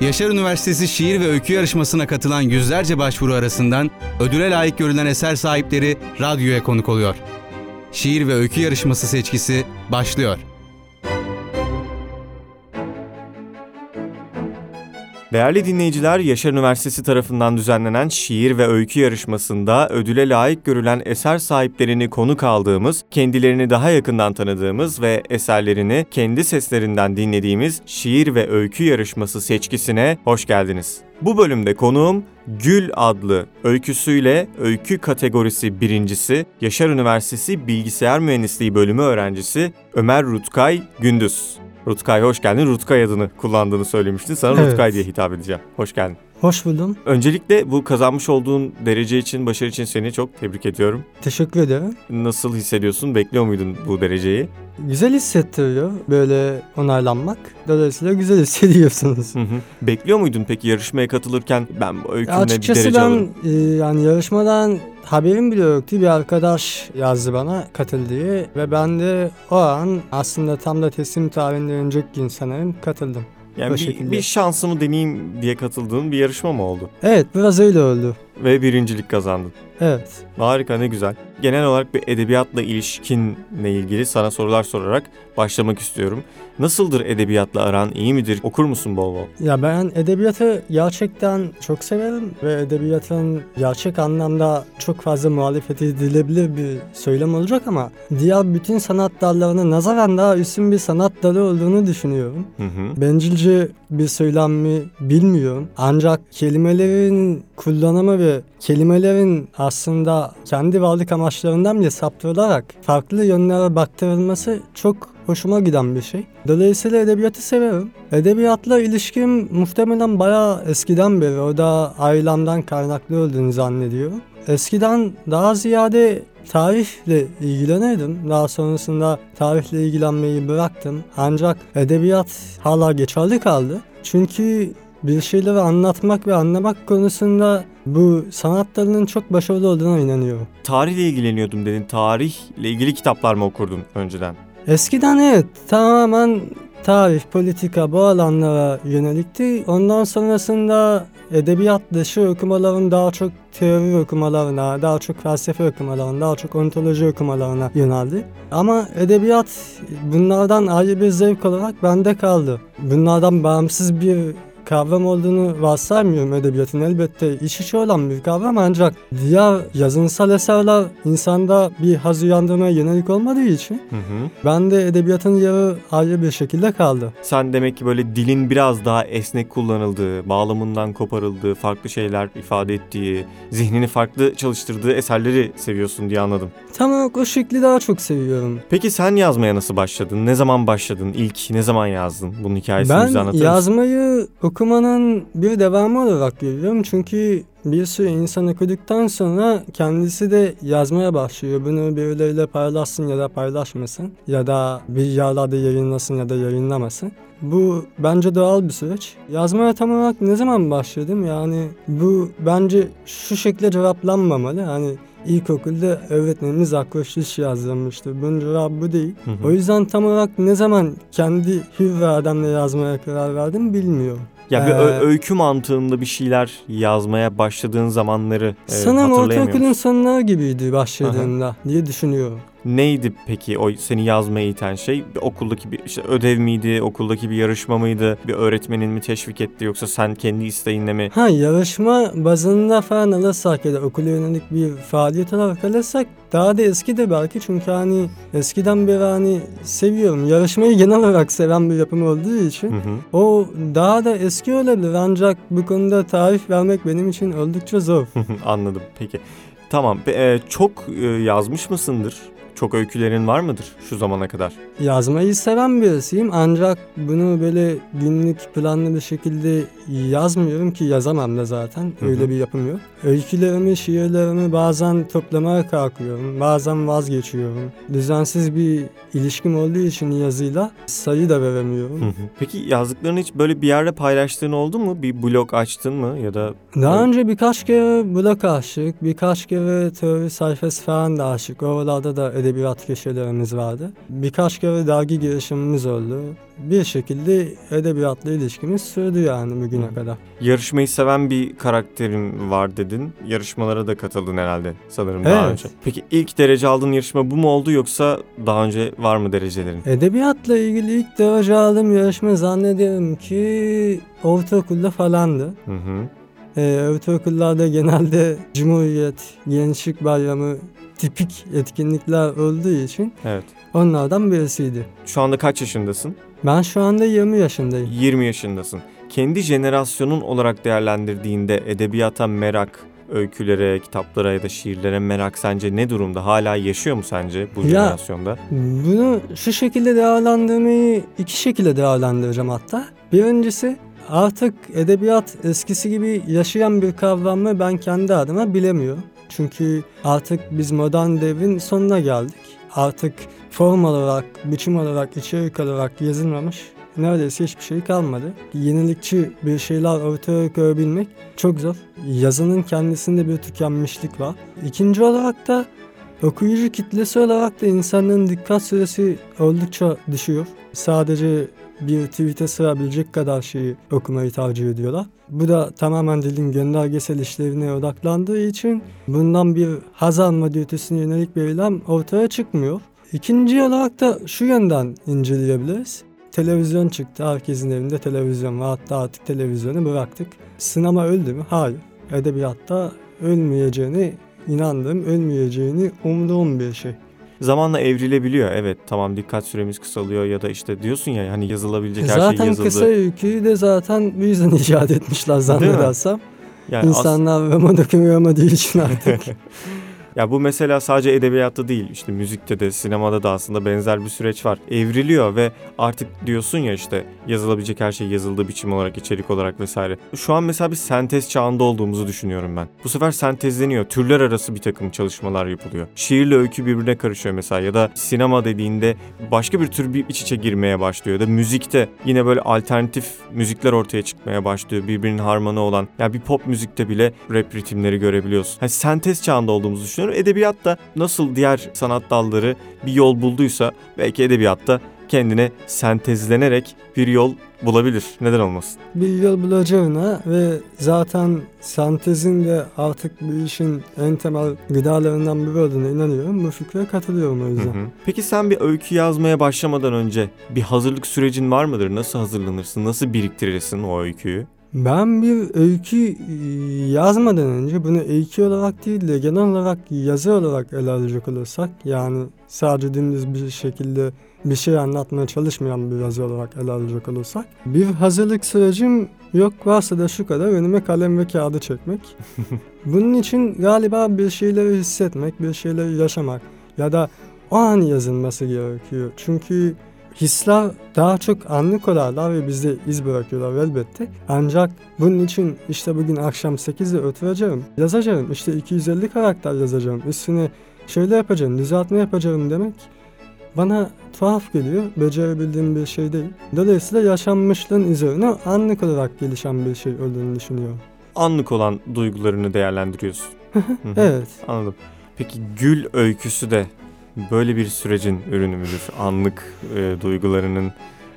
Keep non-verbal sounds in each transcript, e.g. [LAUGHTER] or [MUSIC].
Yaşar Üniversitesi Şiir ve Öykü Yarışması'na katılan yüzlerce başvuru arasından ödüle layık görülen eser sahipleri radyoya konuk oluyor. Şiir ve Öykü Yarışması seçkisi başlıyor. Değerli dinleyiciler, Yaşar Üniversitesi tarafından düzenlenen şiir ve öykü yarışmasında ödüle layık görülen eser sahiplerini konuk aldığımız, kendilerini daha yakından tanıdığımız ve eserlerini kendi seslerinden dinlediğimiz şiir ve öykü yarışması seçkisine hoş geldiniz. Bu bölümde konuğum Gül adlı öyküsüyle öykü kategorisi birincisi Yaşar Üniversitesi Bilgisayar Mühendisliği bölümü öğrencisi Ömer Rutkay Gündüz. Rutkay hoş geldin. Rutkay adını kullandığını söylemiştin. Sana Evet. Rutkay diye hitap edeceğim. Hoş geldin. Hoş buldum. Öncelikle bu kazanmış olduğun derece için, başarı için seni çok tebrik ediyorum. Teşekkür ederim. Nasıl hissediyorsun? Bekliyor muydun bu dereceyi? Güzel hissettiriyor böyle onaylanmak. Dolayısıyla güzel hissediyorsunuz. Hı hı. Bekliyor muydun peki yarışmaya katılırken ben bu öykümle bir Açıkçası derece ben alırım? e, yani yarışmadan haberim bile yoktu. Bir arkadaş yazdı bana katıl diye ve ben de o an aslında tam da teslim tarihinden önceki gün sanırım katıldım. Yani bir, şekilde. bir şansımı deneyeyim diye katıldığın bir yarışma mı oldu? Evet biraz öyle oldu. Ve birincilik kazandın. Evet. Harika ne güzel. Genel olarak bir edebiyatla ilişkinle ilgili sana sorular sorarak başlamak istiyorum. Nasıldır edebiyatla aran? iyi midir? Okur musun bol bol? Ya ben edebiyatı gerçekten çok severim ve edebiyatın gerçek anlamda çok fazla muhalefet edilebilir bir söylem olacak ama diğer bütün sanat dallarına nazaran daha üstün bir sanat dalı olduğunu düşünüyorum. Hı hı. Bencilce bir söylem mi bilmiyorum. Ancak kelimelerin kullanımı ve kelimelerin aslında kendi varlık amaçlarından bile saptırılarak farklı yönlere baktırılması çok hoşuma giden bir şey. Dolayısıyla edebiyatı severim. Edebiyatla ilişkim muhtemelen bayağı eskiden beri. O da ailemden kaynaklı olduğunu zannediyorum. Eskiden daha ziyade tarihle ilgilenirdim. Daha sonrasında tarihle ilgilenmeyi bıraktım. Ancak edebiyat hala geçerli kaldı. Çünkü bir şeyleri anlatmak ve anlamak konusunda bu sanat dalının çok başarılı olduğuna inanıyorum. Tarihle ilgileniyordum dedin. Tarihle ilgili kitaplar mı okurdun önceden? Eskiden evet tamamen tarih, politika bu alanlara yönelikti. Ondan sonrasında edebiyat dışı okumaların daha çok teori okumalarına, daha çok felsefe okumalarına, daha çok ontoloji okumalarına yöneldi. Ama edebiyat bunlardan ayrı bir zevk olarak bende kaldı. Bunlardan bağımsız bir kavram olduğunu varsaymıyorum edebiyatın elbette iç içe olan bir kavram ancak diğer yazınsal eserler insanda bir haz uyandırmaya yönelik olmadığı için Hı hı. ben de edebiyatın yeri ayrı bir şekilde kaldı. Sen demek ki böyle dilin biraz daha esnek kullanıldığı, bağlamından koparıldığı, farklı şeyler ifade ettiği, zihnini farklı çalıştırdığı eserleri seviyorsun diye anladım. Tam olarak o şekli daha çok seviyorum. Peki sen yazmaya nasıl başladın? Ne zaman başladın? İlk ne zaman yazdın? Bunun hikayesini bize Ben anlatır mısın? yazmayı okumanın bir devamı olarak görüyorum çünkü bir sürü insan okuduktan sonra kendisi de yazmaya başlıyor. Bunu birileriyle paylaşsın ya da paylaşmasın ya da bir yerlerde yayınlasın ya da yayınlamasın. Bu bence doğal bir süreç. Yazmaya tam olarak ne zaman başladım? Yani bu bence şu şekilde cevaplanmamalı. Hani ilkokulda öğretmenimiz akrostiş yazdırmıştı. Bunun cevabı bu değil. Hı hı. O yüzden tam olarak ne zaman kendi hür adamla yazmaya karar verdim bilmiyorum. Ya bir Ee, öykü mantığında bir şeyler yazmaya başladığın zamanları e, Sanırım hatırlayamıyor ortaokulun musun? sonları gibiydi başladığında diye düşünüyorum. Neydi peki o seni yazmaya iten şey? Bir okuldaki bir işte ödev miydi? Okuldaki bir yarışma mıydı? Bir öğretmenin mi teşvik etti yoksa sen kendi isteğinle mi? Ha yarışma bazında falan alırsak ya da okula yönelik bir faaliyet olarak alırsak daha da eski de belki çünkü hani eskiden beri hani seviyorum. Yarışmayı genel olarak seven bir yapım olduğu için Hı hı. o daha da eski olabilir ancak bu konuda tarif vermek benim için oldukça zor. [LAUGHS] Anladım peki. Tamam pe- e, çok e, yazmış mısındır? Çok öykülerin var mıdır şu zamana kadar? Yazmayı seven birisiyim ancak bunu böyle günlük planlı bir şekilde yazmıyorum ki yazamam da zaten. Hı Öyle bir yapım yok. Öykülerimi, şiirlerimi bazen toplamaya kalkıyorum. Bazen vazgeçiyorum. Düzensiz bir ilişkim olduğu için yazıyla sayı da veremiyorum. Hı hı. Peki yazdıklarını hiç böyle bir yerde paylaştığın oldu mu? Bir blog açtın mı ya da Daha önce birkaç kere blog açtık, birkaç kere teori sayfası falan da açtık. Oralarda da edebiyat köşelerimiz vardı. Birkaç kere dergi girişimimiz oldu. Bir şekilde edebiyatla ilişkimiz sürdü yani bugüne kadar. Yarışmayı seven bir karakterin var dedin. Yarışmalara da katıldın herhalde sanırım daha Evet. önce. Peki ilk derece aldığın yarışma bu mu oldu yoksa daha önce var mı derecelerin? Edebiyatla ilgili ilk derece aldığım yarışma zannediyorum ki ortaokulda falandı. Hı hı. Ee, ortaokullarda genelde Cumhuriyet, Gençlik Bayramı tipik etkinlikler olduğu için Evet. onlardan birisiydi. Şu anda kaç yaşındasın? Ben şu anda 20 yaşındayım. 20 yaşındasın. Kendi jenerasyonun olarak değerlendirdiğinde edebiyata merak, öykülere, kitaplara ya da şiirlere merak sence ne durumda? Hala yaşıyor mu sence bu Ya- jenerasyonda? Bunu şu şekilde değerlendirmeyi iki şekilde değerlendireceğim hatta. Birincisi artık edebiyat eskisi gibi yaşayan bir kavram mı ben kendi adıma bilemiyorum. Çünkü artık biz modern devrin sonuna geldik. Artık form olarak, biçim olarak, içerik olarak yazılmamış neredeyse hiçbir şey kalmadı. Yenilikçi bir şeyler ortaya koyabilmek çok zor. Yazının kendisinde bir tükenmişlik var. İkinci olarak da Okuyucu kitlesi olarak da insanların dikkat süresi oldukça düşüyor. Sadece bir tweet'e sığabilecek kadar şeyi okumayı tercih ediyorlar. Bu da tamamen dilin göndergesel işlevine odaklandığı için bundan bir haz alma dürtüsüne yönelik bir eylem ortaya çıkmıyor. İkinci olarak da şu yönden inceleyebiliriz. Televizyon çıktı. Herkesin evinde televizyon var. Hatta artık televizyonu bıraktık. Sinema öldü mü? Hayır. Edebiyatta ölmeyeceğini inandığım, ölmeyeceğini umduğum bir şey. Zamanla evrilebiliyor evet tamam dikkat süremiz kısalıyor ya da işte diyorsun ya hani yazılabilecek her şey zaten yazıldı. kısa öyküyü de zaten bu yüzden icat etmişler zannedersem. Yani as- İnsanlar roman okumuyor için artık. [LAUGHS] Ya bu mesela sadece edebiyatta değil işte müzikte de sinemada da aslında benzer bir süreç var. Evriliyor ve artık diyorsun ya işte yazılabilecek her şey yazıldığı biçim olarak içerik olarak vesaire. Şu an mesela bir sentez çağında olduğumuzu düşünüyorum ben. Bu sefer sentezleniyor. Türler arası bir takım çalışmalar yapılıyor. Şiirle öykü birbirine karışıyor mesela ya da sinema dediğinde başka bir tür bir iç içe girmeye başlıyor. Ya da müzikte yine böyle alternatif müzikler ortaya çıkmaya başlıyor. Birbirinin harmanı olan. Yani bir pop müzikte bile rap ritimleri görebiliyorsun. Hani sentez çağında olduğumuzu düşünüyorum. Edebiyatta nasıl diğer sanat dalları bir yol bulduysa belki edebiyatta kendine sentezlenerek bir yol bulabilir. Neden olmasın? bir yol bulacağına ve zaten sentezin de artık bu işin en temel gıdalarından biri olduğuna inanıyorum. Bu fikre katılıyorum o Hı yüzden. hı. Peki sen bir öykü yazmaya başlamadan önce bir hazırlık sürecin var mıdır? Nasıl hazırlanırsın? Nasıl biriktirirsin o öyküyü? Ben bir öykü e, yazmadan önce bunu öykü olarak değil de genel olarak yazı olarak ele alacak olursak yani sadece dümdüz bir şekilde bir şey anlatmaya çalışmayan bir yazı olarak ele alacak olursak bir hazırlık sürecim yok varsa da şu kadar önüme kalem ve kağıdı çekmek. [LAUGHS] Bunun için galiba bir şeyleri hissetmek, bir şeyleri yaşamak ya da o an yazılması gerekiyor. Çünkü Hisler daha çok anlık olarlar ve bizde iz bırakıyorlar elbette. Ancak bunun için işte bugün akşam 8'de oturacağım, yazacağım, işte 250 karakter yazacağım, üstüne şöyle yapacağım, düzeltme yapacağım demek bana tuhaf geliyor, becerebildiğim bir şey değil. Dolayısıyla yaşanmışlığın üzerine anlık olarak gelişen bir şey olduğunu düşünüyorum. Anlık olan duygularını değerlendiriyorsun. Evet, Anladım. Peki Gül öyküsü de böyle bir sürecin ürünü müdür? Anlık e, duygularının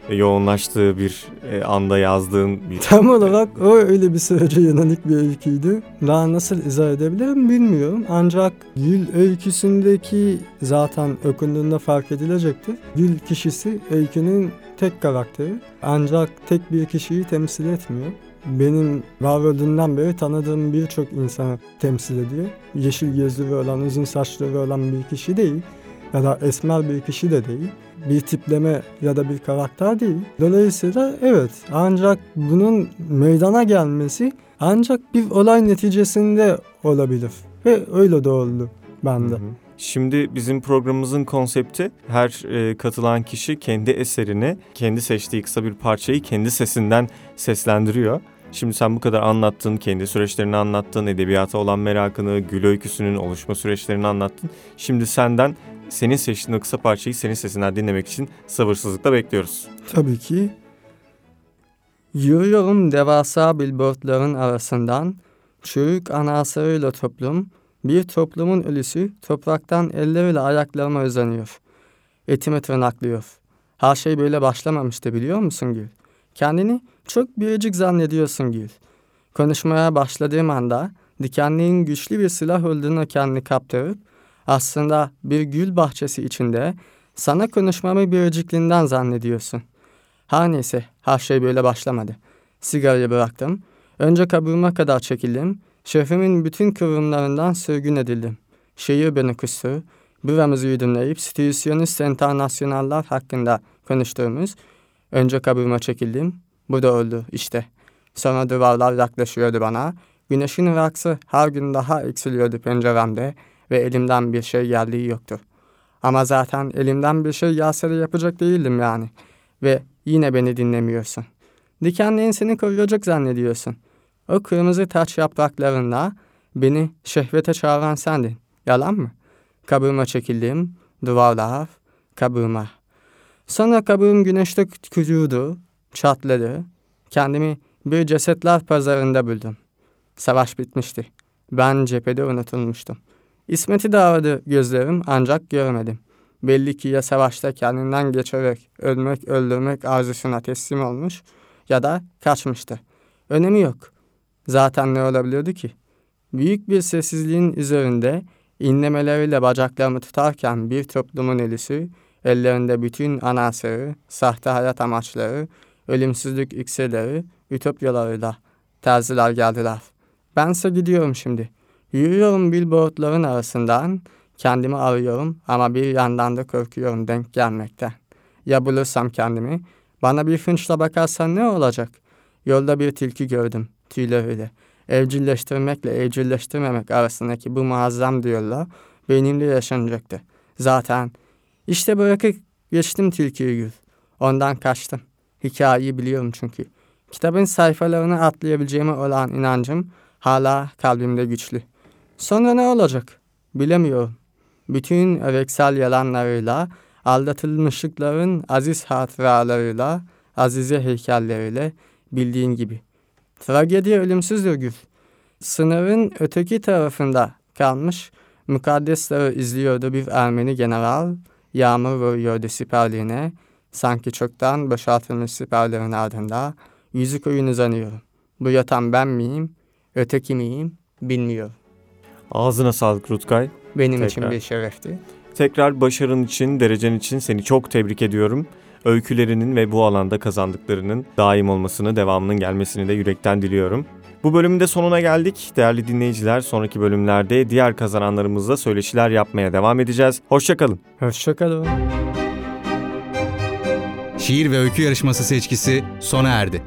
yoğunlaştığı bir e, anda yazdığın bir... tam olarak o öyle bir sürece yönelik bir öyküydü. Daha nasıl izah edebilirim bilmiyorum. Ancak Gül öyküsündeki zaten okunduğunda fark edilecektir. Gül kişisi öykünün tek karakteri. Ancak tek bir kişiyi temsil etmiyor. Benim var olduğundan beri tanıdığım birçok insanı temsil ediyor. Yeşil gözlü olan, uzun saçlı olan bir kişi değil. Ya da esmer bir kişi de değil bir tipleme ya da bir karakter değil. Dolayısıyla evet ancak bunun meydana gelmesi ancak bir olay neticesinde olabilir. Ve öyle de oldu bende. Hı hı. Şimdi bizim programımızın konsepti her e, katılan kişi kendi eserini, kendi seçtiği kısa bir parçayı kendi sesinden seslendiriyor. Şimdi sen bu kadar anlattın, kendi süreçlerini anlattın, edebiyata olan merakını, Gül öyküsünün oluşma süreçlerini anlattın. Şimdi senden senin seçtiğin o kısa parçayı senin sesinden dinlemek için sabırsızlıkla bekliyoruz. Tabii ki. Yürüyorum devasa billboardların arasından, çürük anasarıyla toplum, Bir toplumun ölüsü topraktan elleriyle ayaklarıma uzanıyor. Etimi tırnaklıyor. Her şey böyle başlamamıştı biliyor musun Gül? Kendini çok biricik zannediyorsun Gül. Konuşmaya başladığım anda dikenliğin güçlü bir silah olduğunu kendini kaptırıp aslında bir gül bahçesi içinde sana konuşmamı biricikliğinden zannediyorsun. Her neyse her şey böyle başlamadı. Sigarayı bıraktım. Önce kabuğuma kadar çekildim. Şefimin bütün kıvrımlarından sürgün edildim. Şehir beni kustu. Buramızı yudumlayıp stüdisyonist internasyonaller hakkında konuştuğumuz önce kabuğuma çekildim. Bu da oldu işte. Sonra duvarlar yaklaşıyordu bana. Güneşin raksı her gün daha eksiliyordu penceremde ve elimden bir şey geldiği yoktu. Ama zaten elimden bir şey de yapacak değildim yani. Ve yine beni dinlemiyorsun. Dikenliğin seni koruyacak zannediyorsun. O kırmızı taç yapraklarında beni şehvete çağıran sendin. Yalan mı? Kabuğuma çekildim, duvarlar, kabuğuma. Sonra kabuğum güneşte kurudu, çatladı. Kendimi bir cesetler pazarında buldum. Savaş bitmişti. Ben cephede unutulmuştum. İsmet'i de aradı gözlerim ancak görmedim. Belli ki ya savaşta kendinden geçerek ölmek öldürmek arzusuna teslim olmuş ya da kaçmıştı. Önemi yok. Zaten ne olabilirdi ki? Büyük bir sessizliğin üzerinde inlemeleriyle bacaklarımı tutarken bir toplumun elisi, ellerinde bütün anasırı, sahte hayat amaçları, ölümsüzlük iksirleri, ütopyalarıyla terziler geldiler. Bense gidiyorum şimdi. Yürüyorum billboardların arasından, kendimi arıyorum ama bir yandan da korkuyorum denk gelmekten. Ya bulursam kendimi, bana bir fınçla bakarsan ne olacak? Yolda bir tilki gördüm, tüyleriyle. Evcilleştirmekle evcilleştirmemek arasındaki bu muazzam diyorlar benimle yaşanacaktı. Zaten işte bırakıp geçtim tilkiyi gül. Ondan kaçtım. Hikayeyi biliyorum çünkü. Kitabın sayfalarını atlayabileceğime olan inancım hala kalbimde güçlü. Sonra ne olacak? Bilemiyorum. Bütün eveksel yalanlarıyla, aldatılmışlıkların aziz hatıralarıyla, azize heykelleriyle bildiğin gibi. Tragedi ölümsüzdür Gül. Sınırın öteki tarafında kalmış mukaddesleri izliyordu bir Ermeni general, yağmur vuruyordu siperliğine, sanki çoktan boşaltılmış siperlerin ardında, yüzü koyun uzanıyorum. Bu yatan ben miyim, öteki miyim bilmiyorum. Ağzına sağlık Rutkay. Benim Tekrar. için bir şerefti. Tekrar başarın için, derecen için seni çok tebrik ediyorum. Öykülerinin ve bu alanda kazandıklarının daim olmasını, devamının gelmesini de yürekten diliyorum. Bu bölümün de sonuna geldik. Değerli dinleyiciler, sonraki bölümlerde diğer kazananlarımızla söyleşiler yapmaya devam edeceğiz. Hoşçakalın. Hoşçakalın. Şiir ve öykü yarışması seçkisi sona erdi.